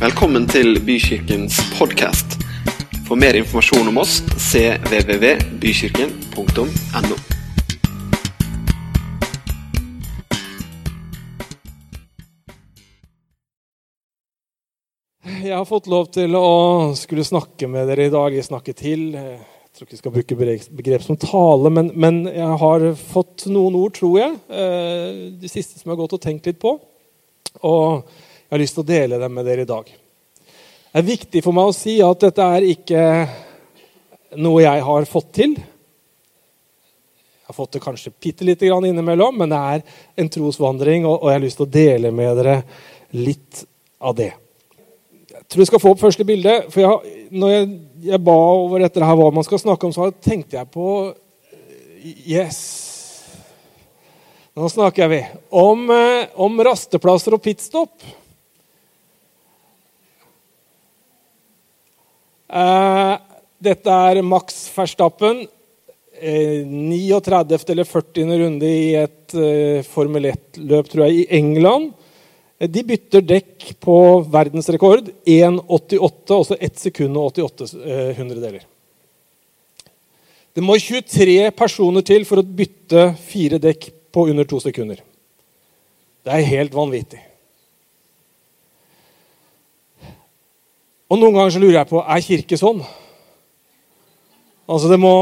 Velkommen til Bykirkens podkast. For mer informasjon om oss cvvvbykirken.no. Jeg har fått lov til å skulle snakke med dere i dag. Jeg snakker til. Jeg tror ikke jeg skal bruke begrep som tale, men, men, jeg har fått noen ord, tror jeg, eh, de siste som jeg har gått og tenkt litt på. Og jeg har lyst til å dele dem med dere i dag. Det er viktig for meg å si at dette er ikke noe jeg har fått til. Jeg har fått det kanskje bitte lite grann innimellom, men det er en trosvandring, og, jeg har lyst til å dele med dere litt av det. Jeg tror jeg skal få opp første bilde. for jeg, Når jeg, jeg, ba over dette her, hva man skal snakke om, så tenkte jeg på Yes. Nå snakker vi om, eh, om rasteplasser og pitstop. Dette er Max Verstappen. 39. eller 40. runde i et uh, Formel 1-løp, tror jeg, i England. De bytter dekk på verdensrekord 1,88, altså 1 sekund og 88 uh, hundredeler. Det må 23 personer til for å bytte fire dekk på under to sekunder. Det er helt vanvittig. Og Noen ganger så lurer jeg på er kirke sånn. Altså Det må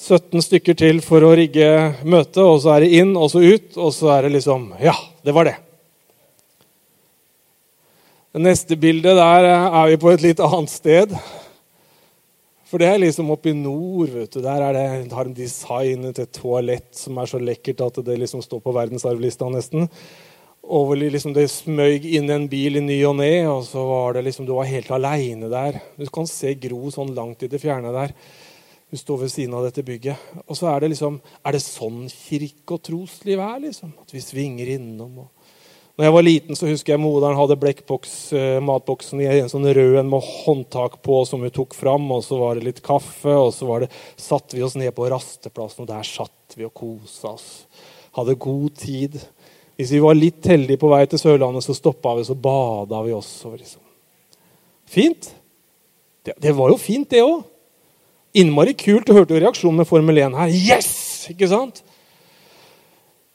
17 stykker til for å rigge møtet, og så er det inn og så ut, og så er det liksom Ja, det var det. Det neste bildet, der er vi på et litt annet sted. For det er liksom oppe i nord. vet du. Der er det, har de designet et toalett som er så lekkert at det liksom står på verdensarvlista nesten. Og liksom Det smøg inn en bil i ny og ne, og så var det liksom, du var helt aleine der. Du kan se Gro sånn langt i det fjerne der. Hun står ved siden av dette bygget. Og så er det liksom Er det sånn kirke- og trosliv er? liksom? At vi svinger innom. og når jeg var liten, så husker jeg moderen hadde blekkboks, eh, matboksen i en sånn rød en med håndtak på som hun tok fram. Og så var det litt kaffe, og så var det, satte vi oss ned på rasteplassen, og der satt vi og kosa oss. Hadde god tid. Hvis vi var litt heldige på vei til Sørlandet, så stoppa vi, så bada vi også. Liksom. Fint. Det, det var jo fint, det òg. Innmari kult. Du hørte jo reaksjonen med Formel 1 her. Yes! Ikke sant?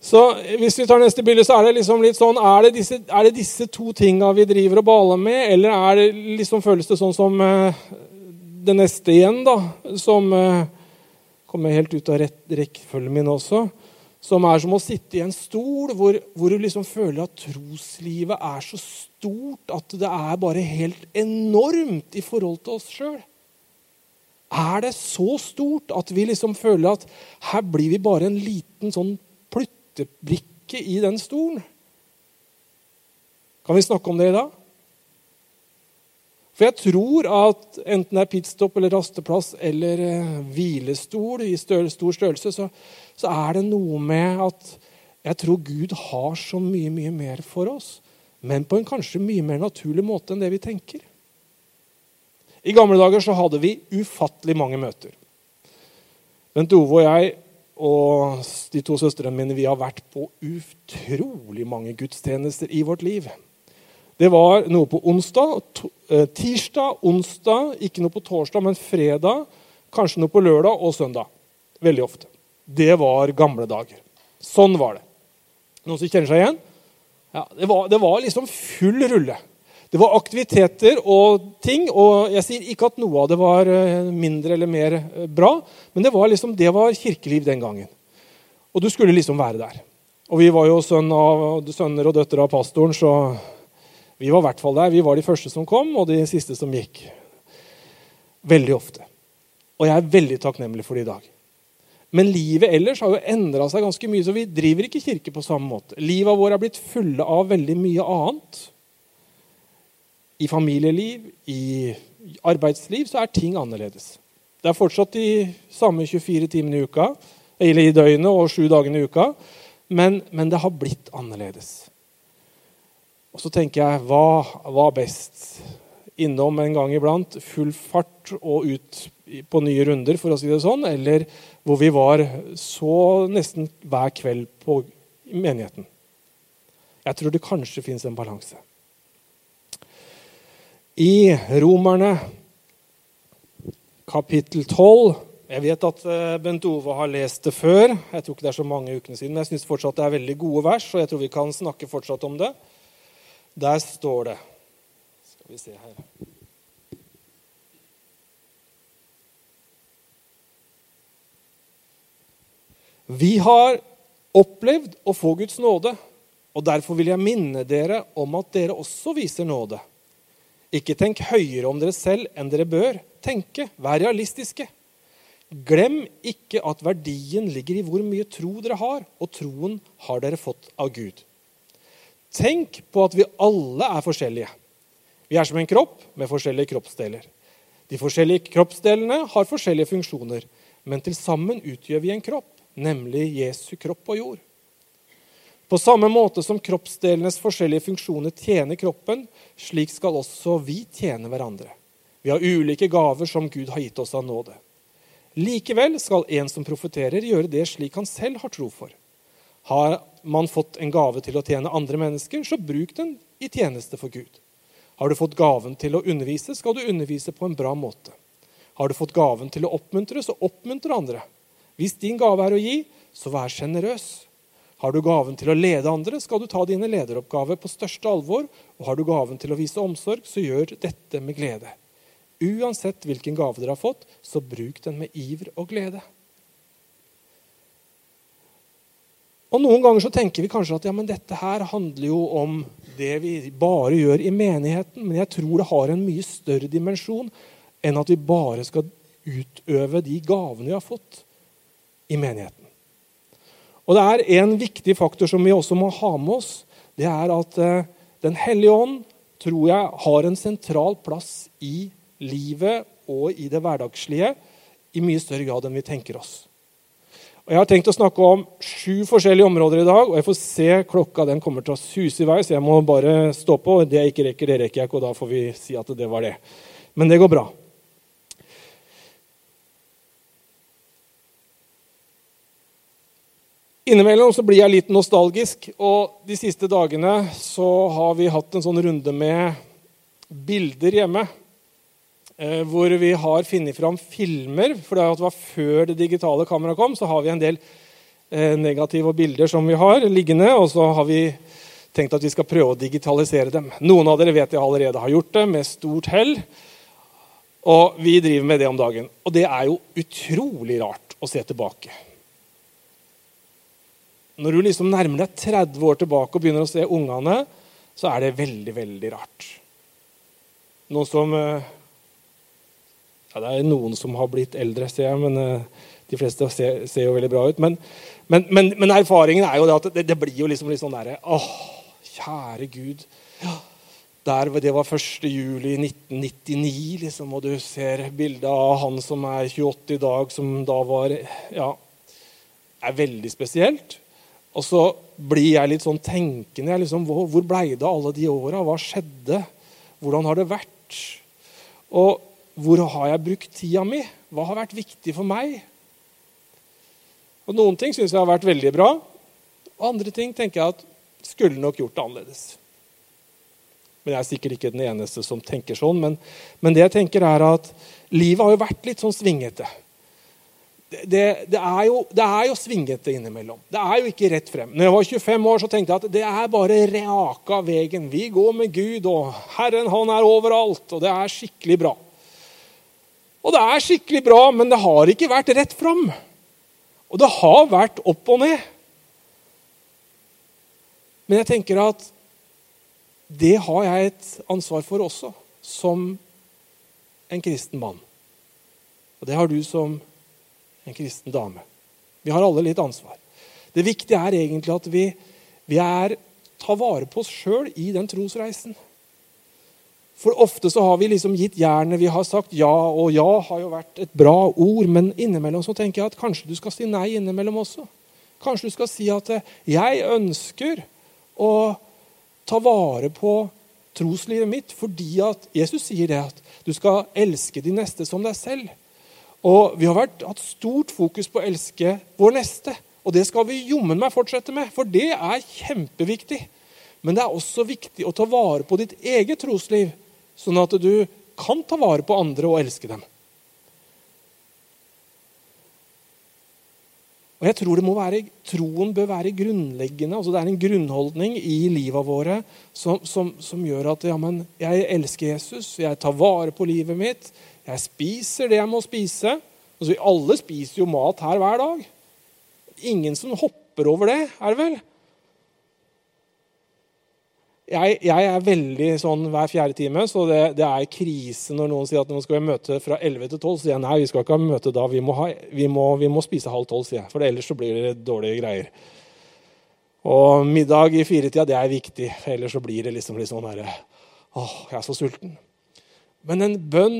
Så hvis vi tar neste bilde, så er det liksom litt sånn Er det disse, er det disse to tinga vi driver og baler med, eller er det liksom, føles det sånn som uh, det neste igjen, da? Som uh, kommer helt ut av rekkefølgen min også. Som er som å sitte i en stol hvor, hvor du liksom føler at troslivet er så stort at det er bare helt enormt i forhold til oss sjøl. Er det så stort at vi liksom føler at her blir vi bare en liten sånn pluttebrikke i den stolen? Kan vi snakke om det i dag? For jeg tror at enten det er pitstop eller rasteplass eller eh, hvilestol i stor størrelse, så, så, er det noe med at jeg tror Gud har så mye, mye mer for oss. Men på en kanskje mye mer naturlig måte enn det vi tenker. I gamle dager så hadde vi ufattelig mange møter. Bent Ove og jeg og de to søstrene mine vi har vært på utrolig mange gudstjenester i vårt liv. Det var noe på onsdag, eh, tirsdag, onsdag, ikke noe på torsdag, men fredag. Kanskje noe på lørdag og søndag. Veldig ofte. Det var gamle dager. Sånn var det. Noen som kjenner seg igjen? Ja, det, var, det var liksom full rulle. Det var aktiviteter og ting. og Jeg sier ikke at noe av det var eh, mindre eller mer eh, bra, men det var, liksom, det var kirkeliv den gangen. Og du skulle liksom være der. Og vi var jo sønn av, sønner og døtre av pastoren, så vi var i hvert fall der. Vi var de første som kom, og de siste som gikk. Veldig ofte. Og jeg er veldig takknemlig for det i dag. Men livet ellers har jo endra seg ganske mye, så vi driver ikke kirke på samme måte. Livet vårt er blitt fulle av veldig mye annet i familieliv, i arbeidsliv, så er ting annerledes. Det er fortsatt de samme 24 timene i uka, eller i døgnet og sju dagene i uka, men, men, det har blitt annerledes. Og så tenker jeg hva var best? Innom en gang iblant, full fart og ut på nye runder, for å si det sånn, eller hvor vi var så nesten hver kveld på menigheten. Jeg tror det kanskje fins en balanse. I Romerne kapittel 12 Jeg vet at eh, Bent Ove har lest det før. Jeg tror ikke det er så mange ukene siden, men jeg syns fortsatt det er veldig gode vers, og jeg tror vi kan snakke fortsatt om det. Der står det Skal vi se her Vi har opplevd å få Guds nåde, og derfor vil jeg minne dere om at dere også viser nåde. Ikke tenk høyere om dere selv enn dere bør tenke. Vær realistiske. Glem ikke at verdien ligger i hvor mye tro dere har, og troen har dere fått av Gud. Tenk på at vi alle er forskjellige. Vi er som en kropp med forskjellige kroppsdeler. De forskjellige kroppsdelene har forskjellige funksjoner, men til sammen utgjør vi en kropp, nemlig Jesu kropp på jord. På samme måte som kroppsdelenes forskjellige funksjoner tjener kroppen, slik skal også vi tjene hverandre. Vi har ulike gaver som Gud har gitt oss av nåde. Likevel skal en som profeterer, gjøre det slik han selv har tro for. Har man fått en gave til å tjene andre mennesker, så bruk den i tjeneste for Gud. Har du fått gaven til å undervise, skal du undervise på en bra måte. Har du fått gaven til å oppmuntre, så oppmuntre andre. Hvis din gave er å gi, så vær sjenerøs. Har du gaven til å lede andre, skal du ta dine lederoppgaver på største alvor. Og har du gaven til å vise omsorg, så gjør dette med glede. Uansett hvilken gave dere har fått, så bruk den med iver og glede. Og Noen ganger så tenker vi kanskje at ja, men dette her handler jo om det vi bare gjør i menigheten. Men jeg tror det har en mye større dimensjon enn at vi bare skal utøve de gavene vi har fått i menigheten. Og det er en viktig faktor som vi også må ha med oss. Det er at eh, Den hellige ånd tror jeg har en sentral plass i livet og i det hverdagslige i mye større grad enn vi tenker oss. Og Jeg har tenkt å snakke om sju forskjellige områder i dag. og jeg får se Klokka den kommer til å suse i vei, så jeg må bare stå på. Det jeg ikke rekker, det rekker jeg ikke, og da får vi si at det var det. Men det går bra. Innimellom så blir jeg litt nostalgisk, og de siste dagene så har vi hatt en sånn runde med bilder hjemme. Eh, hvor vi har funnet fram filmer. For det var før det digitale kameraet kom, så har vi en del eh, negative bilder som vi har liggende. Og så har vi tenkt at vi skal prøve å digitalisere dem. Noen av dere vet jeg allerede har gjort det, med stort hell. Og vi driver med det om dagen. Og det er jo utrolig rart å se tilbake. Når du liksom nærmer deg 30 år tilbake og begynner å se ungene, så er det veldig, veldig rart. Noen som eh, ja, Det er noen som har blitt eldre, ser jeg, men uh, de fleste ser, ser jo veldig bra ut. Men, men, men, men, erfaringen er jo det at det, det blir jo liksom litt sånn derre Åh, kjære Gud. Der, det var 1. juli 1999, liksom, og du ser bildet av han som er 28 i dag, som da var Ja, er veldig spesielt. Og så blir jeg litt sånn tenkende. Liksom, hvor hvor blei det av alle de åra? Hva skjedde? Hvordan har det vært? Og hvor har jeg brukt tida mi? Hva har vært viktig for meg? Og Noen ting syns jeg har vært veldig bra. Og andre ting tenker jeg at skulle nok gjort det annerledes. Men Jeg er sikkert ikke den eneste som tenker sånn. Men, men det jeg tenker er at livet har jo vært litt sånn svingete det, det, er jo, det, er jo, svingete innimellom. Det er jo ikke rett frem. Når jeg var 25 år, så tenkte jeg at det er bare reaka veien. Vi går med Gud, og Herren han er overalt, og det er skikkelig bra. Og det er skikkelig bra, men det har ikke vært rett fram. Og det har vært opp og ned. Men jeg tenker at det har jeg et ansvar for også, som en kristen mann. Og det har du som en kristen dame. Vi har alle litt ansvar. Det viktige er egentlig at vi, vi er, tar vare på oss sjøl i den trosreisen. For ofte så har vi liksom gitt jernet. Vi har sagt ja, og ja har jo vært et bra ord. Men innimellom så tenker jeg at kanskje du skal si nei innimellom også. Kanskje du skal si at eh, jeg ønsker å ta vare på troslivet mitt fordi at Jesus sier det at du skal elske de neste som deg selv. Og Vi har vært, hatt stort fokus på å elske vår neste. Og det skal vi jommen meg fortsette med, for det er kjempeviktig. Men det er også viktig å ta vare på ditt eget trosliv sånn at du kan ta vare på andre og elske dem. Og jeg tror det må være, Troen bør være grunnleggende. altså Det er en grunnholdning i livet våre som, som, som gjør at ja, men, jeg elsker Jesus, jeg tar vare på livet mitt, jeg spiser det jeg må spise. Altså, alle spiser jo mat her hver dag. Ingen som hopper over det, er det vel? Jeg, jeg, er veldig sånn hver fjerde time, så det, det, er krise når noen sier at nå skal vi møte fra 11 til 12. Så sier jeg nei, vi skal ikke ha møte da. Vi må, ha, vi må, vi må spise halv tolv, sier jeg. For ellers så blir det dårlige greier. Og middag i firetida, det er viktig. For ellers så blir det liksom litt sånn herre Åh, jeg er så sulten. Men en bønn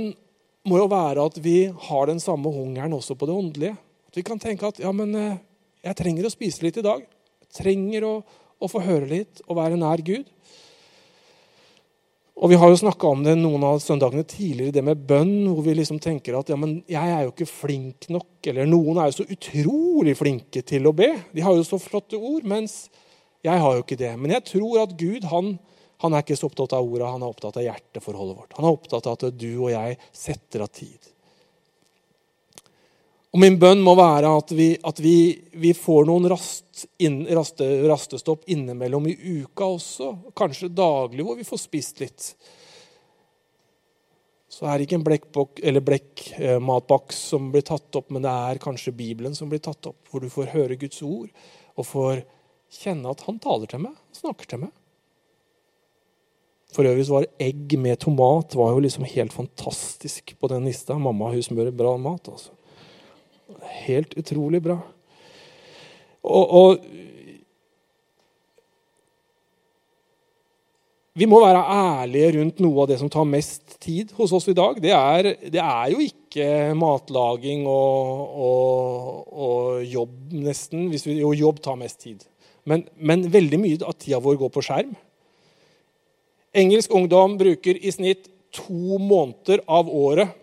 må jo være at vi har den samme hungeren også på det åndelige. At vi kan tenke at ja, men eh, jeg trenger å spise litt i dag. Jeg trenger å, å få høre litt og være nær Gud. Og Vi har jo snakka om det noen av søndagene tidligere, det med bønn, hvor vi liksom tenker at ja, men jeg er jo ikke flink nok. Eller noen er jo så utrolig flinke til å be. De har jo så flotte ord, mens jeg har jo ikke det. Men jeg tror at Gud han, han er ikke så opptatt av orda, han er opptatt av hjerteforholdet vårt. Han er opptatt av at du og jeg setter av tid. Og Min bønn må være at vi, at vi, vi får noen rast, inn, raste, rastestopp innimellom i uka også. Kanskje daglig, hvor vi får spist litt. Så er det ikke en blekkbok, eller blekkmatboks eh, som blir tatt opp, men det er kanskje Bibelen som blir tatt opp, hvor du får høre Guds ord og får kjenne at han taler til meg, snakker til meg. For øvrig var egg med tomat var jo liksom helt fantastisk på den lista. Mamma hun smører bra mat. altså. Helt utrolig bra. Og, og, Vi må være ærlige rundt noe av det som tar mest tid hos oss i dag. Det er, det er jo ikke matlaging og, og, og jobb, nesten. Vi, jo, jobb tar mest tid. Men, men veldig mye av tida vår går på skjerm. Engelsk ungdom bruker i snitt to måneder av året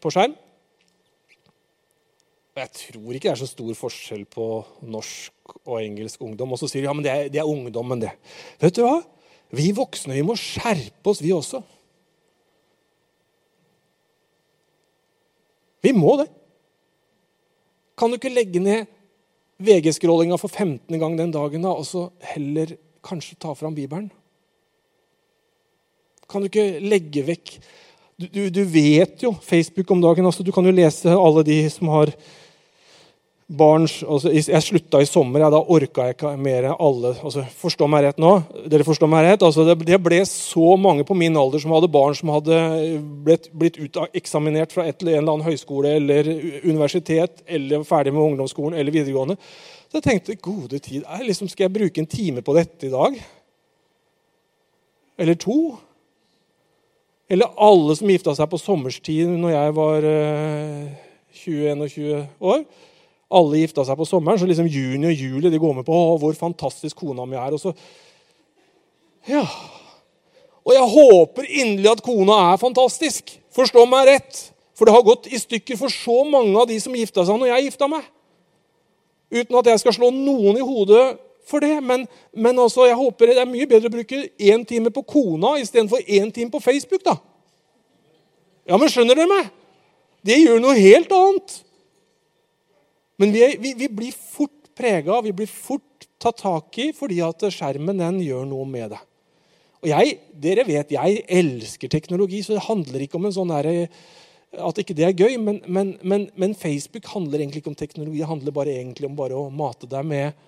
på skjerm. Og jeg tror ikke det er så stor forskjell på norsk og engelsk ungdom. Og så sier de ja, men det er, det er ungdommen, det. Vet du hva? Vi voksne vi må skjerpe oss, vi også. Vi må det. Kan du ikke legge ned VG-scrollinga for 15. gang den dagen da, og så heller kanskje ta fram Bibelen? Kan du ikke legge vekk du, du, vet jo Facebook om dagen. Altså, du kan jo lese alle de som har barns altså, Jeg slutta i sommer. Ja, da orka jeg ikke mer alle. Altså, forstå meg rett nå. Dere forstår meg rett? Altså, det, det, ble så mange på min alder som hadde barn som hadde blitt, blitt uteksaminert fra et, en eller annen høyskole eller universitet eller ferdig med ungdomsskolen eller videregående. Så jeg tenkte gode tid, liksom, skal jeg bruke en time på dette i dag? Eller to? Eller alle som gifta seg på sommerstid når jeg var eh, 21 år. Alle gifta seg på sommeren, så liksom juni og juli de går med på å, hvor fantastisk kona mi er. Og så, ja. Og jeg håper inderlig at kona er fantastisk. Forstå meg rett. For det har gått i stykker for så mange av de som gifta seg når jeg gifta meg. Uten at jeg skal slå noen i hodet for det. Men, men altså, jeg håper det er mye bedre å bruke én time på kona istedenfor én time på Facebook. da. Ja, men skjønner dere meg? Det gjør noe helt annet. Men vi, vi, vi blir fort prega, vi blir fort tatt tak i fordi at skjermen den gjør noe med det. Og jeg, Dere vet jeg elsker teknologi, så det handler ikke om en sånn der, at ikke det er gøy. Men, men, men, men, Facebook handler egentlig ikke om teknologi. Det handler bare egentlig om bare å mate deg med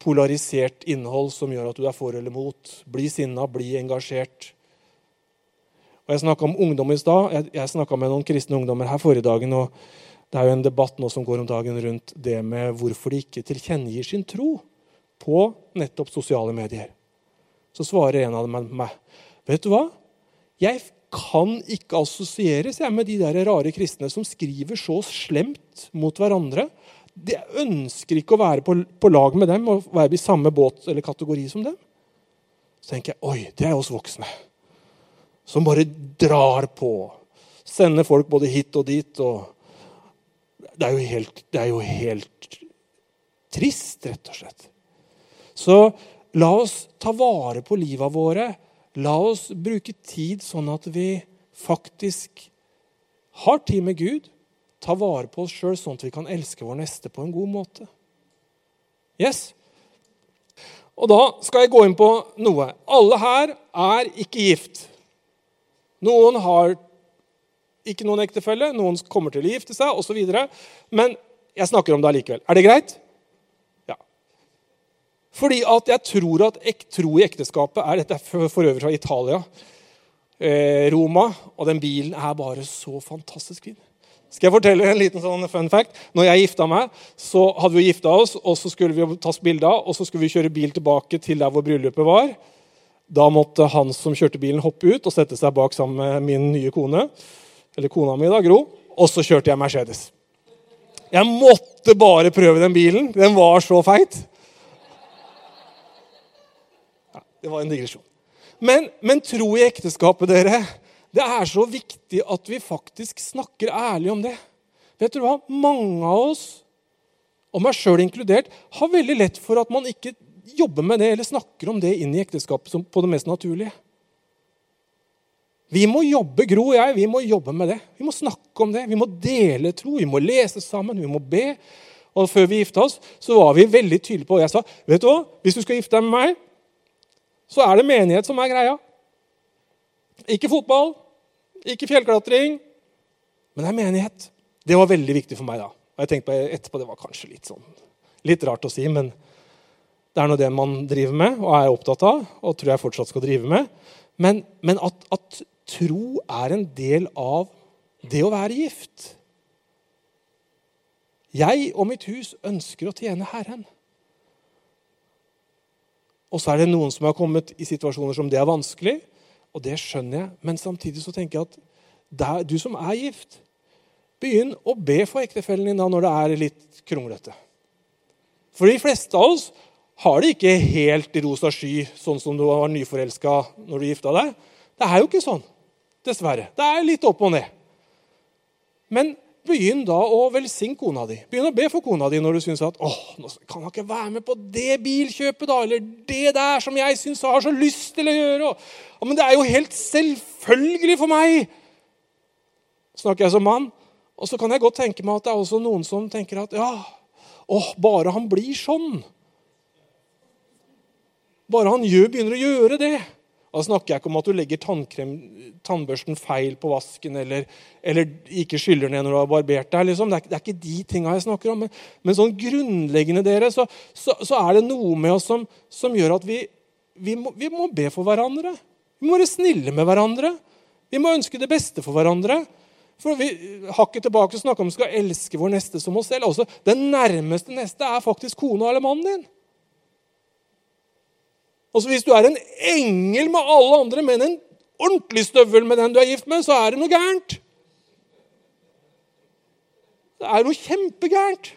polarisert innhold som gjør at du er for eller mot. Bli sinna, bli engasjert. Og Jeg snakka om ungdom i stad. Jeg, jeg snakka med noen kristne ungdommer her forrige dagen. og Det er jo en debatt nå som går om dagen rundt det med hvorfor de ikke tilkjennegir sin tro på nettopp sosiale medier. Så svarer en av dem meg. Vet du hva? Jeg kan ikke assosieres med de der rare kristne som skriver så slemt mot hverandre de ønsker ikke å være på, på, lag med dem og være i samme båt eller kategori som dem. Så tenker jeg oi, det er oss voksne. Som bare drar på. Sender folk både hit og dit. og Det er jo helt, det er jo helt trist, rett og slett. Så la oss ta vare på liva våre La oss bruke tid sånn at vi faktisk har tid med Gud, tar vare på oss sjøl, sånn at vi kan elske vår neste på en god måte. Yes? Og da skal jeg gå inn på noe. Alle her er ikke gift. Noen har ikke noen ektefelle, noen kommer til å gifte seg osv. Men jeg snakker om det allikevel. Er det greit? Ja. Fordi at jeg tror at ek, tro i ekteskapet er Dette er for øvrig fra Italia. Eh, Roma. Og den bilen er bare så fantastisk fin. Skal jeg fortelle en liten sånn fun fact? Når jeg gifta meg, så hadde vi gifta oss, og så skulle vi tas bilde av, og så skulle vi kjøre bil tilbake til der hvor bryllupet var. Da måtte han som kjørte bilen, hoppe ut og sette seg bak sammen med min nye kone. Eller kona mi, da, Gro. Og så kjørte jeg Mercedes. Jeg måtte bare prøve den bilen. Den var så feit. Ja, det var en digresjon. Men, men tro i ekteskapet, dere, det er så viktig at vi faktisk snakker ærlig om det. Vet du hva? Mange av oss, og meg sjøl inkludert, har veldig lett for at man ikke jobber med det eller snakker om det inn i ekteskapet på det mest naturlige. Vi må jobbe, Gro og jeg, vi må jobbe med det. Vi må snakke om det. Vi må dele tro, vi må lese sammen, vi må be. Og Før vi gifta oss, så var vi veldig tydelige på og Jeg sa vet du hva, hvis du skal gifte deg med meg, så er det menighet som er greia. Ikke fotball, ikke fjellklatring, men det er menighet. Det var veldig viktig for meg da. Og jeg tenkte på etterpå, Det var kanskje litt, sånn, litt rart å si, men det er nå det man driver med og er opptatt av, og tror jeg fortsatt skal drive med. Men, men at, at, tro er en del av det å være gift. Jeg og mitt hus ønsker å tjene Herren. Og så er det noen som har kommet i situasjoner som det er vanskelig, og det skjønner jeg. Men samtidig så tenker jeg at der, du som er gift, begynn å be for ektefellen din da når det er litt kronglete. For de fleste av oss har det ikke helt i rosa sky, sånn som du var nyforelska når du gifta deg. Det er jo ikke sånn, dessverre. Det er litt opp og ned. Men begynn da å velsigne kona di. Begynn å be for kona di når du syns at åh, nå kan jeg ikke være med på det bilkjøpet, da, eller det der som jeg syns har så lyst til å gjøre. Og, men det er jo helt selvfølgelig for meg! Snakker jeg som mann. Og så kan jeg godt tenke meg at det er også noen som tenker at ja, åh, bare han blir sånn. Bare han gjør, begynner å gjøre det. Da snakker jeg ikke om at du legger tannbørsten feil på vasken eller, eller, ikke skyller ned når du har barbert deg. Liksom. Det, er, det, er, ikke de tinga jeg snakker om. Men, men sånn grunnleggende dere, så, så, så, er det noe med oss som, som gjør at vi, vi, må, vi, må, be for hverandre. Vi må være snille med hverandre. Vi må ønske det beste for hverandre. For vi Hakket tilbake snakker om vi skal elske vår neste som oss selv. Også, den nærmeste neste er faktisk kona eller mannen din. Altså Hvis du er en engel med alle andre, men en ordentlig støvel med den du er gift med, så er det noe gærent. Det er noe kjempegærent.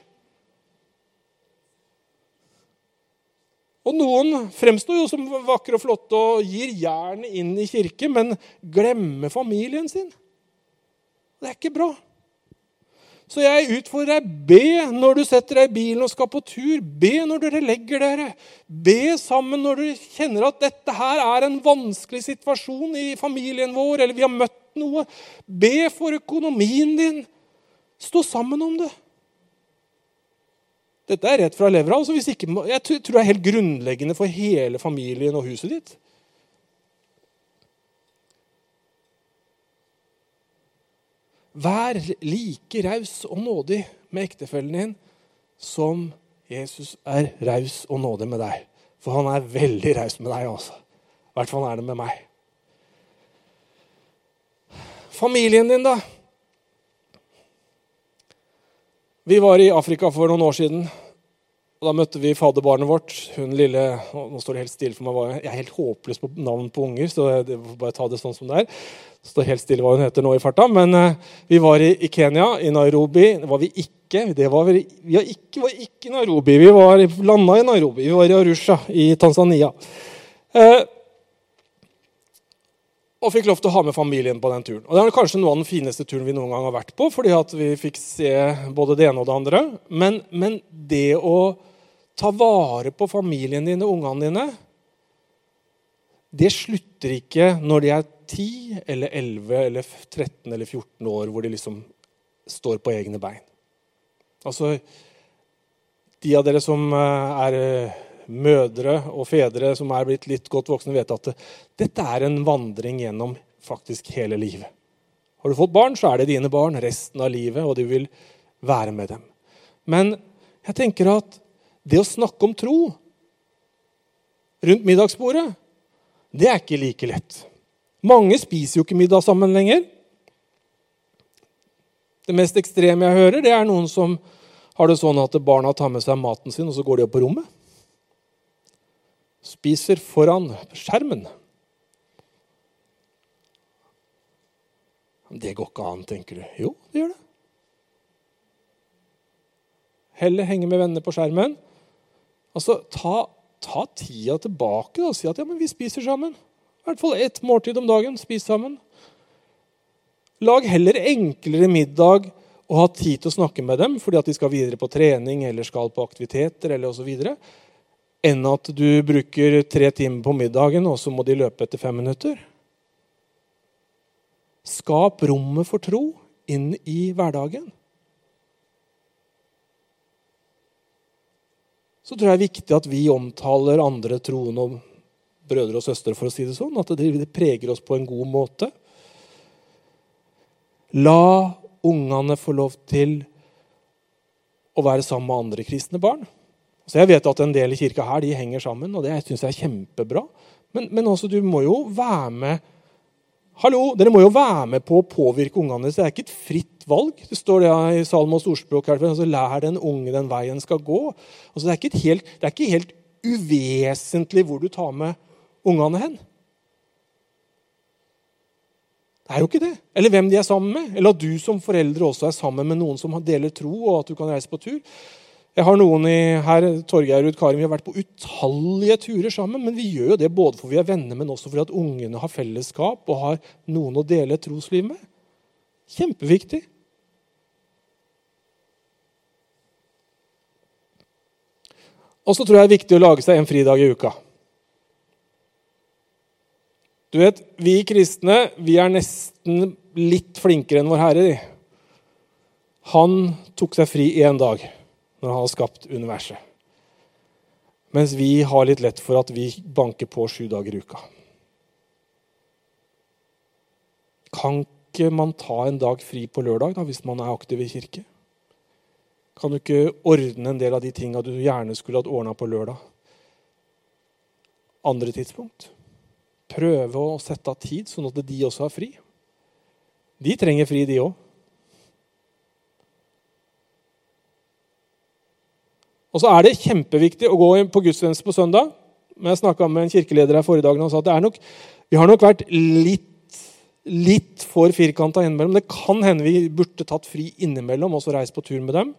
Og Noen fremstår jo som vakre og flotte og gir jernet inn i kirke, men glemmer familien sin. Det er ikke bra. Så jeg utfordrer deg, be når du setter deg i bilen og skal på tur. Be når dere legger dere. Be sammen når du kjenner at dette her er en vanskelig situasjon i familien vår, eller vi har møtt noe. Be for økonomien din. Stå sammen om det. Dette er rett fra levra. Altså jeg tror det er helt grunnleggende for hele familien og huset ditt. Vær like raus og nådig med ektefellen din som Jesus er raus og nådig med deg. For han er veldig raus med deg også. I hvert fall er det med meg. Familien din, da? Vi var i Afrika for noen år siden. Og Da møtte vi faderbarnet vårt. Hun lille, Nå står det helt stille for meg. Jeg er helt håpløs på navn på unger, så jeg får bare ta det sånn som det er. Det står helt stille hva hun heter nå i farta. Men uh, vi var i, Kenya, i Nairobi. Det var vi ikke. Det var vi, vi var ikke, i Nairobi. Vi var landa i Nairobi. Vi var i Arusha i Tanzania. Uh, og fikk lov til å ha med familien på den turen. Og Det er kanskje noe av den fineste turen vi noen gang har vært på, fordi at vi fikk se både det ene og det andre. Men, men det å ta vare på familien din og ungene dine det slutter ikke når de er 10 eller 11 eller 13 eller 14 år, hvor de liksom står på egne bein. Altså, De av dere som eh, er eh, mødre og fedre som er blitt litt godt voksne, vet at dette er en vandring gjennom faktisk hele livet. Har du fått barn, så er det dine barn resten av livet, og du vil være med dem. Men jeg tenker at det å snakke om tro rundt middagsbordet, det er ikke like lett. Mange spiser jo ikke middag sammen lenger. Det mest ekstreme jeg hører, det er noen som har det sånn at barna tar med seg maten sin, og så går de opp på rommet. Spiser foran skjermen. Det går ikke an, tenker du. Jo, det gjør det. Heller henge med venner på skjermen. Altså, ta, ta tida tilbake og si at ja, men vi spiser sammen. I hvert fall ett måltid om dagen. Spis sammen. Lag heller enklere middag og ha tid til å snakke med dem fordi at de skal videre på trening eller skal på aktiviteter eller osv. Enn at du bruker tre timer på middagen, og så må de løpe etter fem minutter. Skap rommet for tro inn i hverdagen. Så tror jeg det er viktig at vi omtaler andre troende og brødre og søstre, for å si det sånn. At det preger oss på en god måte. La ungene få lov til å være sammen med andre kristne barn. Så Jeg vet at en del i kirka her de henger sammen, og det syns jeg er kjempebra. Men, men også, du må jo være med Hallo, Dere må jo være med på å påvirke ungene Så Det er ikke et fritt valg. Det står det i Salmos ordspråk. her, altså, Lær den unge den veien skal gå. Altså, det, er helt, det, er ikke helt, uvesentlig hvor du tar med ungene hen. Det er jo ikke det. Eller hvem de er sammen med. Eller at du som foreldre også er sammen med noen som deler tro, og at du kan reise på tur. Jeg har noen i, her, Torgeir og Karim, Vi har vært på utallige turer sammen. Men vi gjør jo det både for vi er venner, men også fordi at ungene har fellesskap og har noen å dele et trosliv med. Kjempeviktig. Og så tror jeg det er viktig å lage seg en fridag i uka. Du vet, Vi kristne vi er nesten litt flinkere enn Vår Herre. Han tok seg fri én dag når han har skapt universet. Mens vi har litt lett for at vi banker på sju dager i uka. Kan ikke man ta en dag fri på lørdag da, hvis man er aktiv i kirke? Kan du ikke ordne en del av de tinga du gjerne skulle hatt ordna på lørdag? Andre tidspunkt? Prøve å sette av tid, sånn at de også har fri. De trenger fri, de òg. Og så er det kjempeviktig å gå på gudstjeneste på søndag. Men jeg snakka med en kirkeleder her forrige dag og sa at nok, vi har nok vært litt, litt for firkanta innimellom. Det kan hende vi burde tatt fri innimellom og så reist på tur med dem.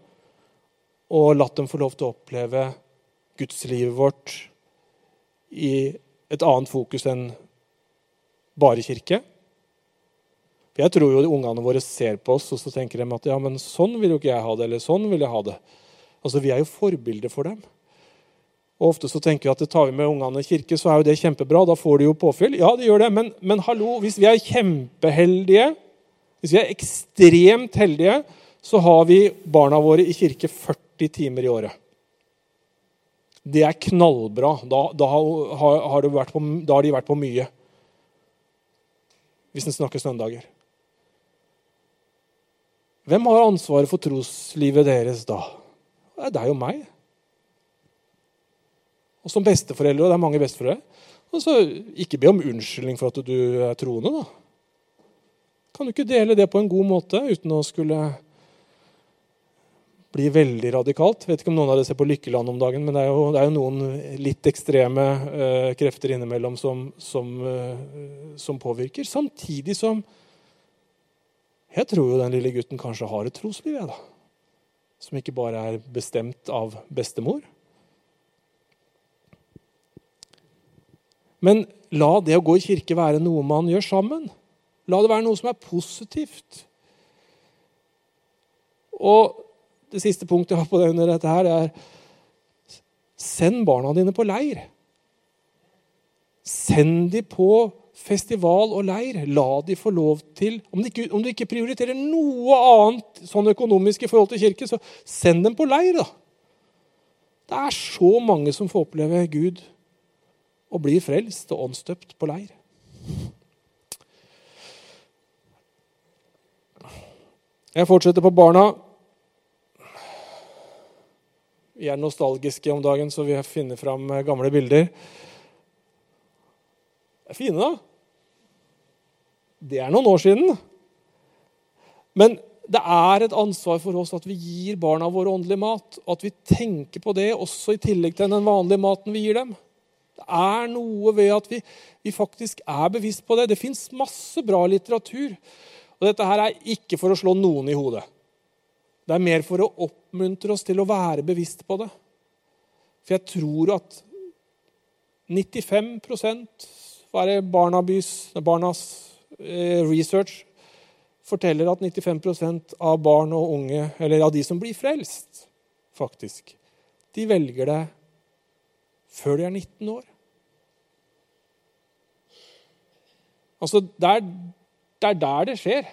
Og latt dem få lov til å oppleve gudslivet vårt i et annet fokus enn bare kirke. For Jeg tror jo ungene våre ser på oss og så tenker de at ja, men sånn vil jo ikke jeg ha det. eller sånn vil jeg ha det. Altså, Vi er jo forbilder for dem. Og Ofte så tenker vi at det tar vi med ungene i kirke, så er jo det kjempebra. Da får de jo påfyll. Ja, det gjør det, men, men hallo, hvis vi er kjempeheldige, hvis vi er ekstremt heldige, så har vi barna våre i kirke 40 timer i året. Det er knallbra. Da, da, har, har på, da har de vært på mye. Hvis en snakker søndager. Hvem har ansvaret for troslivet deres da? Det er og meg. Og som besteforeldre, og det er mange besteforeldre, altså, ikke be om unnskyldning for at du er troende. da. Kan du ikke dele det på en god måte uten å skulle bli veldig radikalt? Vet ikke om noen av dere ser på Lykkeland om dagen, men det er jo, det er jo noen litt ekstreme uh, krefter innimellom som, som, uh, som, påvirker. Samtidig som jeg tror jo den lille gutten kanskje har et trosliv. Jeg, da som ikke bare er bestemt av bestemor. Men la det å gå i kirke være noe man gjør sammen. La det være noe som er positivt. Og det siste punktet jeg har på under dette, her, det er send barna dine på leir. Send de på festival og leir. La de få lov til Om du ikke, ikke prioriterer noe annet sånn økonomisk i forhold til kirke, så send dem på leir, da. Det er så mange som får oppleve Gud og blir frelst og åndsdøpt på leir. Jeg fortsetter på barna. Vi er nostalgiske om dagen, så vi finner fram gamle bilder. Det er fine, da. Det er noen år siden. Men det er et ansvar for oss at vi gir barna våre åndelig mat. Og at vi tenker på det også i tillegg til den vanlige maten vi gir dem. Det er noe ved at vi, vi faktisk er bevisst på det. Det fins masse bra litteratur. Og dette her er ikke for å slå noen i hodet. Det er mer for å oppmuntre oss til å være bevisst på det. For jeg tror at 95 hva er det Barnabys, Barnas eh, research forteller at 95% av barn og unge, eller av de som blir frelst, faktisk, de velger det før de er 19 år. Altså, det er, er der det skjer.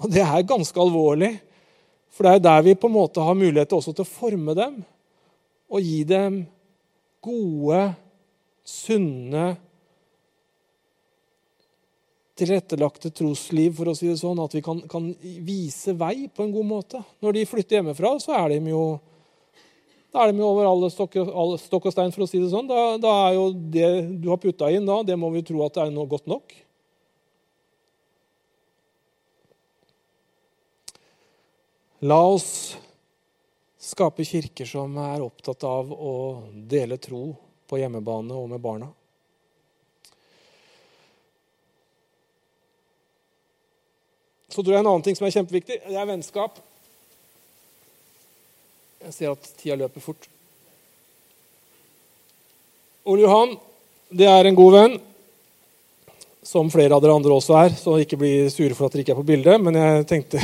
Og det er ganske alvorlig, for det er der vi på en måte har mulighet også til å forme dem og gi dem gode, sunne tilrettelagte trosliv, for å si det sånn, at vi kan, kan, vise vei på en god måte. Når de flytter hjemmefra, så er de jo er de jo over alle stokk, alle stokk, og stein, for å si det sånn. Da, da, er jo det du har putta inn, da, det må vi tro at det er noe godt nok. La oss skape kirker som er opptatt av å dele tro på hjemmebane og med barna. Så tror jeg en annen ting som er kjempeviktig, det er vennskap. Jeg ser at tida løper fort. Ole Johan, det er en god venn. Som flere av dere andre også er, så ikke bli sure for at dere ikke er på bildet. Men jeg tenkte,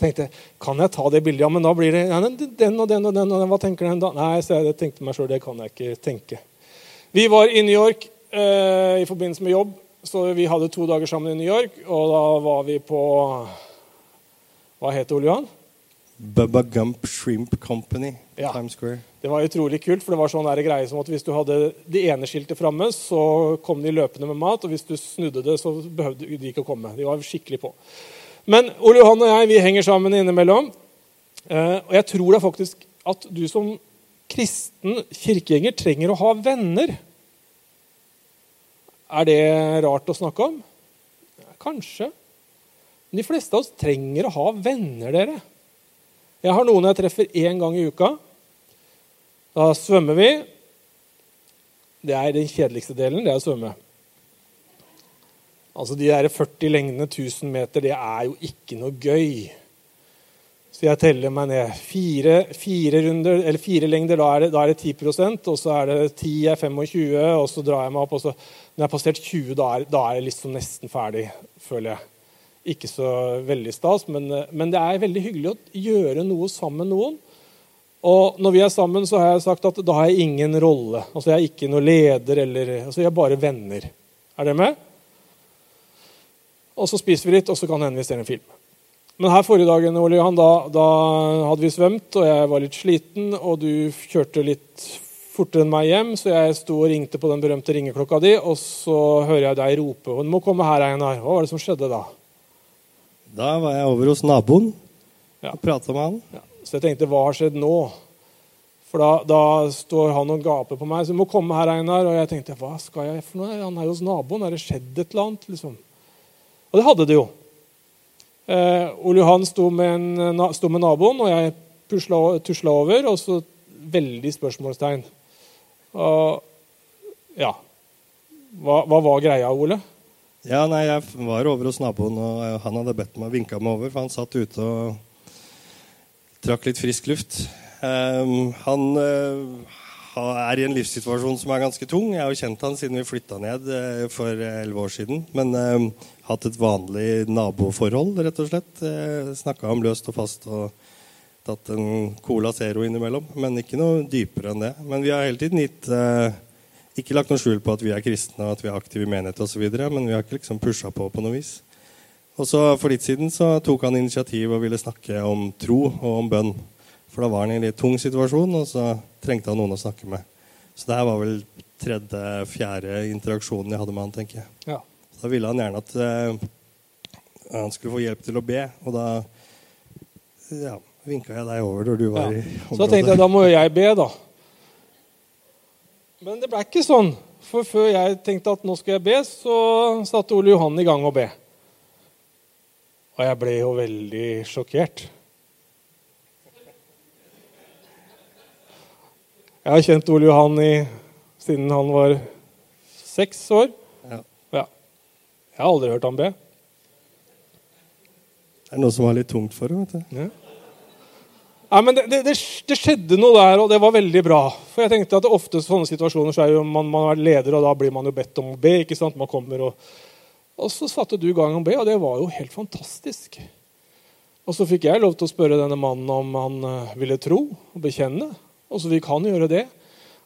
tenkte Kan jeg ta det bildet? Ja, men da blir det ja, den og den og den. og den, Hva tenker den da? Nei, så jeg tenkte meg sjøl, det kan jeg ikke tenke. Vi var i New York eh, i forbindelse med jobb. Så vi hadde to dager sammen i New York, og da var vi på Hva het det, Ole Johan? Bubba Gump Shrimp Company. Ja. Times Square. Det var utrolig kult, for det var sånn greie som at hvis du hadde det ene skiltet framme, så kom de løpende med mat, og hvis du snudde det, så behøvde de ikke å komme. De var skikkelig på. Men Ole Johan og jeg vi henger sammen innimellom. Eh, og jeg tror da faktisk at du som kristen kirkegjenger trenger å ha venner. Er det rart å snakke om? Kanskje. Men de fleste av oss trenger å ha venner, dere. Jeg har noen jeg treffer én gang i uka. Da svømmer vi. Det er den kjedeligste delen, det er å svømme. Altså De der 40 lengdene 1000 meter, det er jo ikke noe gøy. Så jeg teller meg ned. Fire, fire, runder, eller fire lengder, da er, det, da er det 10% og så er det 10 er 25, og så drar jeg meg opp. og så Når jeg har passert 20, da er, da er jeg liksom nesten ferdig, føler jeg. Ikke så veldig stas, men, men det er veldig hyggelig å gjøre noe sammen med noen. Og når vi er sammen, så har jeg sagt at da har jeg ingen rolle. Altså Jeg er ikke noen leder, eller, altså jeg er bare venner. Er dere med? Og så spiser vi litt, og så kan det hende vi ser en film. Men her forrige dagen Ole Johan, da, da, hadde vi svømt, og jeg var litt sliten, og du kjørte litt fortere enn meg hjem, så jeg sto og ringte på den berømte ringeklokka di, og så hører jeg deg rope 'Du må komme her, Einar'. Hva var det som skjedde da? Da var jeg over hos naboen Ja. og prata med han. Ja. Så jeg tenkte 'Hva har skjedd nå?' For da, da står han og gaper på meg. Så 'Du må komme her, Einar'. Og jeg tenkte 'Hva skal jeg for noe? Han er jo hos naboen. Har det skjedd et eller annet?' liksom. Og det hadde det jo. Eh, Ole Johan sto med, en, na, sto med naboen, og jeg pusla, tusla over, og så veldig spørsmålstegn. Og ja hva, hva var greia, Ole? Ja, nei, Jeg var over hos naboen, og han hadde bedt meg vinka meg over. For han satt ute og trakk litt frisk luft. Um, han uh, er i en livssituasjon som er ganske tung. Jeg har jo kjent han siden vi flytta ned uh, for elleve år siden. Men eh, hatt et vanlig naboforhold, rett og slett. Uh, Snakka om løst og fast og tatt en Cola Zero innimellom. Men ikke noe dypere enn det. Men vi har hele tiden gitt eh, ikke lagt noe skjul på at vi er kristne og at vi er aktive i menighet osv., men vi har ikke liksom pusha på på noe vis. Og så For litt siden så tok han initiativ og ville snakke om tro og om bønn. For da var han i en litt tung situasjon, og så trengte han noen å snakke med. Så det her var vel tredje-fjerde interaksjonen jeg hadde med han, tenker jeg. Ja. Da ville han gjerne at uh, han skulle få hjelp til å be, og da ja, vinka jeg deg over når du var Ja. i Så da tenkte jeg da må jo jeg be, da. Men det ble ikke sånn. For før jeg tenkte at nå skal jeg be, så satte Ole Johan i gang å be. Og jeg ble jo veldig sjokkert. Jeg har kjent Ole Johan i, siden han var seks år. Ja. Ja. Jeg har aldri hørt han be. Det er noe som var litt tungt for henne. vet du. Ja. Nei, men det, det, det, skjedde noe der, og det var veldig bra. For jeg tenkte at det ofte i sånne situasjoner så er jo man, man er leder, og da blir man jo bedt om å be. ikke sant? Man kommer og, og så satte du i gang å be, og det var jo helt fantastisk. Og så fikk jeg lov til å spørre denne mannen om han eh, ville tro og bekjenne. Og så kan gjøre det.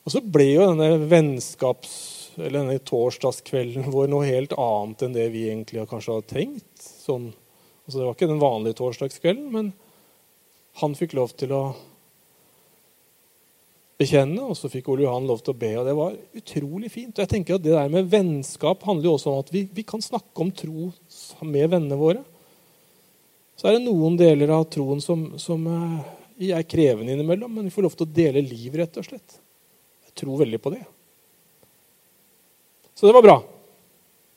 Og så ble jo denne vennskaps- eller denne torsdagskvelden vår noe helt annet enn det vi egentlig kanskje hadde tenkt. Sånn, altså det var ikke den vanlige torsdagskvelden, men han fikk lov til å bekjenne, og så fikk Ole Johan lov til å be. og Det var utrolig fint. Og jeg tenker at Det der med vennskap handler jo også om at vi, vi kan snakke om tro med vennene våre. Så er det noen deler av troen som, som eh, er krevende innimellom, men vi får lov til å dele liv, rett og slett. Jeg tror veldig på det. Så det var bra.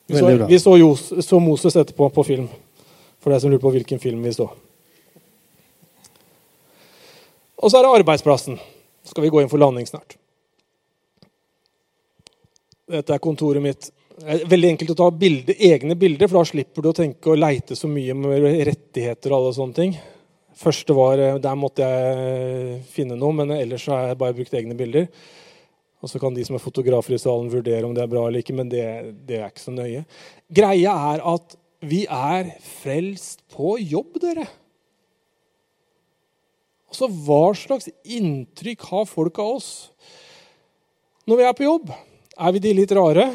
Vi så, bra. vi så, Jos, så Moses etterpå på film. For deg som lurer på hvilken film vi så. Og så er det arbeidsplassen. Så skal vi gå inn for landing snart. Dette er kontoret mitt. Det er veldig enkelt å ta bilde, egne bilder, for da slipper du å tenke og leite så mye med rettigheter og alle sånne ting. Første var, eh, Der måtte jeg finne noe, men ellers har jeg bare brukt egne bilder. Og så kan de som er fotografer i salen, vurdere om det er bra eller ikke, men det, det er ikke så nøye. Greia er at vi er frelst på jobb, dere. Altså, Hva slags inntrykk har folk av oss når vi er på jobb? Er vi de litt rare?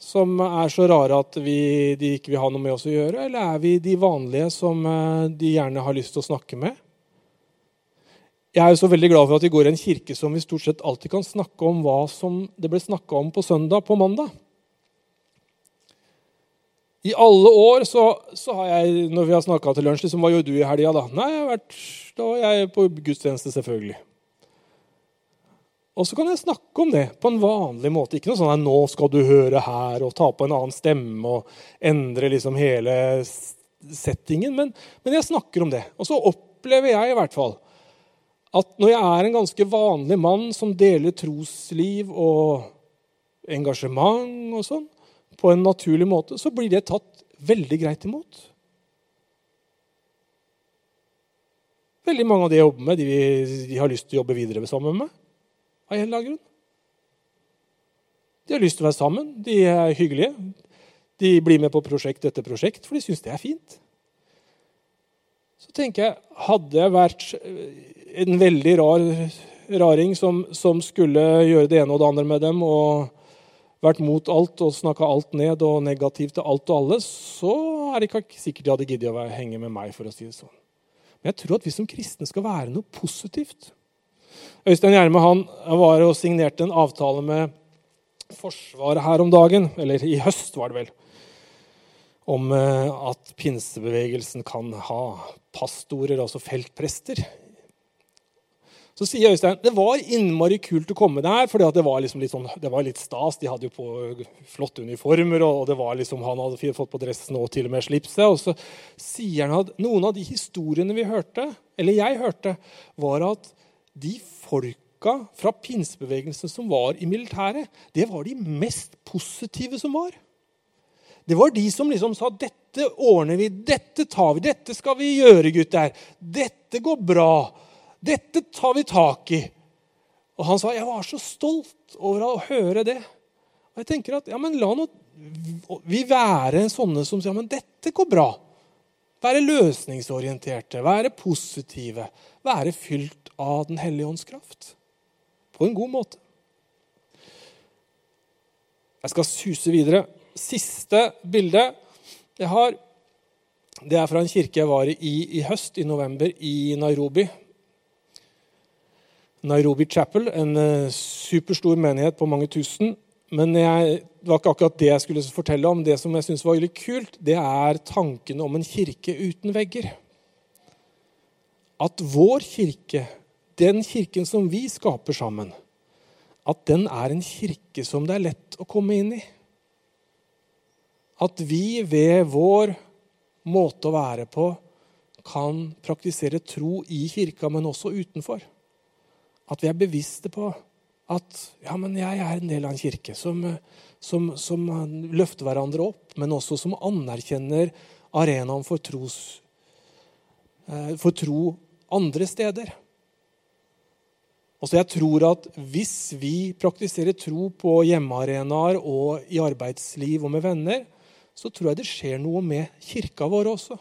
Som er så rare at vi, de ikke vil ha noe med oss å gjøre? Eller er vi de vanlige som eh, de gjerne har lyst til å snakke med? Jeg er jo så veldig glad for at vi går i en kirke som vi stort sett alltid kan snakke om hva som det ble snakka om på søndag på mandag. I alle år så, så har jeg, når vi har snakka til lunsj liksom, Hva gjorde du i helga, da? Nei, jeg har vært, da var jeg på gudstjeneste, selvfølgelig. Og så kan jeg snakke om det på en vanlig måte. Ikke noe sånn at nå skal du høre her og ta på en annen stemme og endre liksom hele settingen. Men, men jeg snakker om det. Og så opplever jeg i hvert fall at når jeg er en ganske vanlig mann som deler trosliv og engasjement og sånn, på en naturlig måte, så blir det tatt veldig greit imot. Veldig mange av de jeg jobber med, de, de har lyst til å jobbe videre sammen med meg. Av en eller annen grunn. De har lyst til å være sammen, de er hyggelige. De blir med på prosjekt etter prosjekt, for de syns det er fint. Så tenker jeg, hadde jeg vært en veldig rar raring som, som skulle gjøre det ene og det andre med dem, og vært mot alt og snakka alt ned og negativt til alt og alle, så er det ikke sikkert de hadde giddet å henge med meg. for å si det sånn. Men jeg tror at vi som kristne skal være noe positivt. Øystein Gjerme han var og signerte en avtale med Forsvaret her om dagen, eller i høst var det vel, om eh, at pinsebevegelsen kan ha pastorer, altså feltprester. Så sier Øystein det var innmari kult å komme der, for det liksom sånn, det var litt stas. De hadde jo på flotte uniformer, og det var liksom, han hadde fått på dressen og til og med slipset. Og så sier han at noen av de historiene vi hørte, eller jeg hørte, var at de folka fra pinsebevegelsen som var i militæret, det var de mest positive som var. Det var de som liksom sa 'Dette ordner vi. Dette tar vi. Dette skal vi gjøre, gutter. Dette går bra. Dette tar vi tak i.' Og han sa 'Jeg var så stolt over å høre det'. Og jeg tenker at ja, men la nå vi være sånne som sier 'Men dette går bra'. Være løsningsorienterte, være positive, være fylt av Den hellige ånds kraft. På en god måte. Jeg skal suse videre. Siste bilde jeg har, det er fra en kirke jeg var i i høst, i november, i Nairobi. Nairobi Chapel, en eh, superstor menighet på mange tusen. Men jeg, det var ikke akkurat det jeg skulle fortelle om. Det som jeg syns var veldig kult, det er tankene om en kirke uten vegger. At vår kirke, den kirken som vi skaper sammen, at den er en kirke som det er lett å komme inn i. At vi ved vår måte å være på kan praktisere tro i kirka, men også utenfor. At vi er bevisste på at ja, men jeg er en del av en kirke som, som, som løfter hverandre opp, men også som anerkjenner arenaen for, tros, eh, for tro andre steder. Og så jeg tror at Hvis vi praktiserer tro på hjemmearenaer og i arbeidsliv og med venner, så tror jeg det skjer noe med kirka vår også.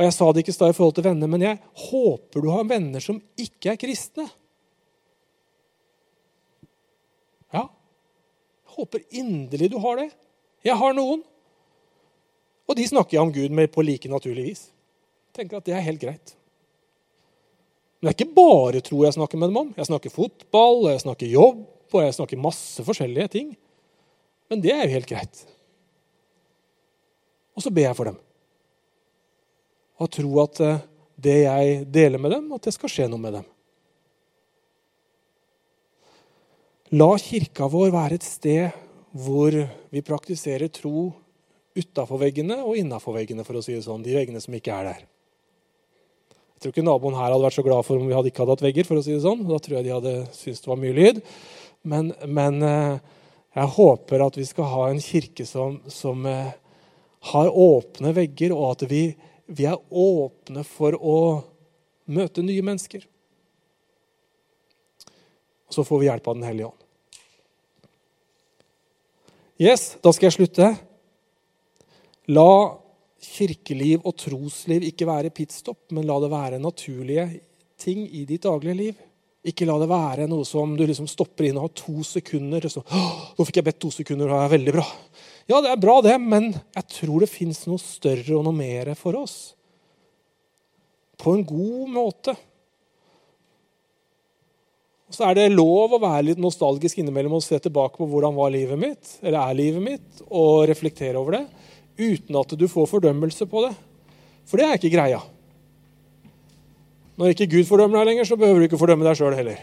Og Jeg sa det ikke i stad i forhold til venner, men jeg håper du har venner som ikke er kristne. Ja, jeg håper inderlig du har det. Jeg har noen. Og de snakker jeg om Gud med på like naturlig vis. Tenker at det er helt greit. Men det er ikke bare tro jeg snakker med dem om. Jeg snakker fotball, jeg snakker jobb og jeg snakker masse forskjellige ting. Men det er jo helt greit. Og så ber jeg for dem og tro at eh, det jeg deler med dem, at det skal skje noe med dem. La kirka vår være et sted hvor vi praktiserer tro utafor veggene og innafor veggene, for å si det sånn. De veggene som ikke er der. Jeg tror ikke naboen her hadde vært så glad for om vi hadde ikke hadde hatt vegger. for å si det sånn. Da tror jeg de hadde syntes det var mye lyd. Men, men eh, jeg håper at vi skal ha en kirke som, som eh, har åpne vegger, og at vi, vi er åpne for å møte nye mennesker. Og så får vi hjelp av Den hellige ånd. Yes, da skal jeg slutte. La kirkeliv og trosliv ikke være pitstop, men la det være naturlige ting i ditt daglige liv. Ikke la det være noe som du liksom stopper inn og har to sekunder. Og så, 'Nå fikk jeg bedt to sekunder, og det er veldig bra.' Ja, det er bra, det, men jeg tror det fins noe større og noe mer for oss. På en god måte. Og så er det lov å være litt nostalgisk innimellom og se tilbake på hvordan var livet mitt, eller er livet mitt, og reflektere over det, uten at du får fordømmelse på det. For det er ikke greia. Når ikke Gud fordømmer deg lenger, så behøver du ikke fordømme deg sjøl heller.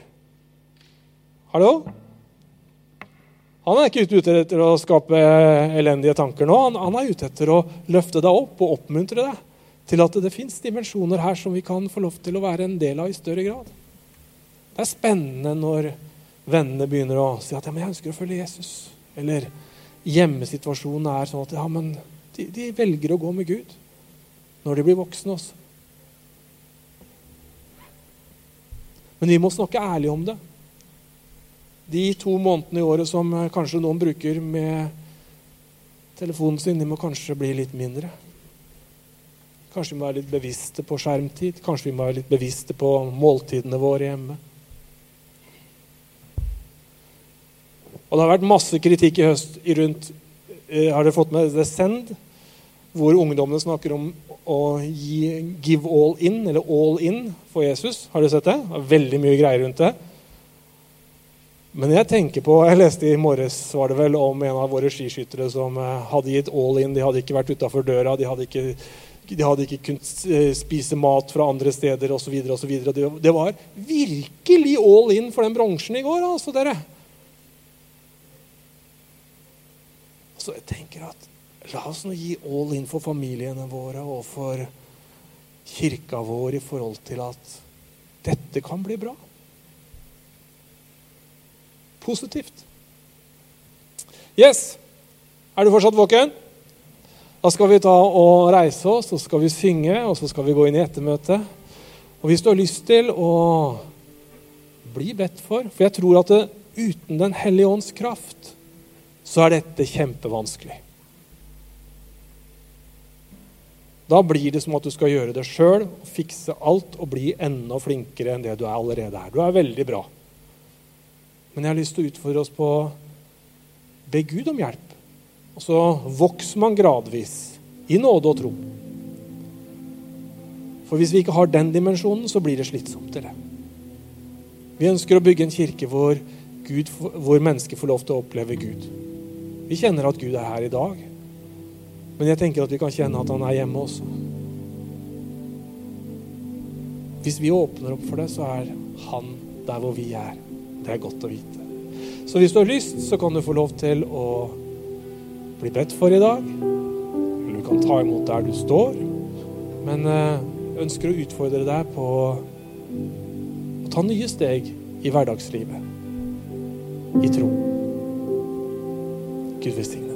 Hallo? Han er ikke ute etter å skape elendige tanker nå. Han, han er ute etter å løfte deg opp og oppmuntre deg til at det fins dimensjoner her som vi kan få lov til å være en del av i større grad. Det er spennende når vennene begynner å si at ja, men jeg ønsker å følge Jesus. Eller hjemmesituasjonen er sånn at ja, men de, de velger å gå med Gud når de blir voksne også. Men vi må snakke ærlig om det de to månedene i året som eh, kanskje noen bruker med telefonen sin, de må kanskje bli litt mindre. Kanskje vi må være litt bevisste på skjermtid. Kanskje vi må være litt bevisste på måltidene våre hjemme. Og Det har vært masse kritikk i høst rundt eh, Har dere fått med The Send? Hvor ungdommene snakker om å gi, give all in, eller all in, for Jesus. Har dere sett det? det veldig mye greier rundt det. Men jeg tenker på, jeg leste i morges var det vel om en av våre skiskyttere som eh, hadde gitt all in. De hadde ikke vært utafor døra, de hadde ikke, de hadde ikke kunnet eh, spise mat fra andre steder osv. Det, det var virkelig all in for den bronsen i går, altså, dere. Så jeg tenker at la oss nå gi all in for familiene våre og for kirka vår i forhold til at dette kan bli bra positivt. Yes. Er du fortsatt våken? Da skal vi ta og reise oss, så skal vi synge, og så skal vi gå inn i ettermøtet. Og hvis du har lyst til å bli bedt for For jeg tror at det, uten Den hellige ånds kraft så er dette kjempevanskelig. Da blir det som at du skal gjøre det sjøl, fikse alt og bli enda flinkere enn det du er allerede er. Du er veldig bra. Men jeg har lyst til å utfordre oss på å be Gud om hjelp. Og så vokser man gradvis i nåde og tro. For hvis vi ikke har den dimensjonen, så blir det slitsomt. Til det. Vi ønsker å bygge en kirke hvor, Gud, hvor mennesker får lov til å oppleve Gud. Vi kjenner at Gud er her i dag. Men jeg tenker at vi kan kjenne at han er hjemme også. Hvis vi åpner opp for det, så er han der hvor vi er. Det er godt å vite. Så hvis du har lyst, så kan du få lov til å bli bedt for i dag. Eller du kan ta imot der du står. Men jeg eh, ønsker å utfordre deg på å ta nye steg i hverdagslivet. I tro. Gud velsigne.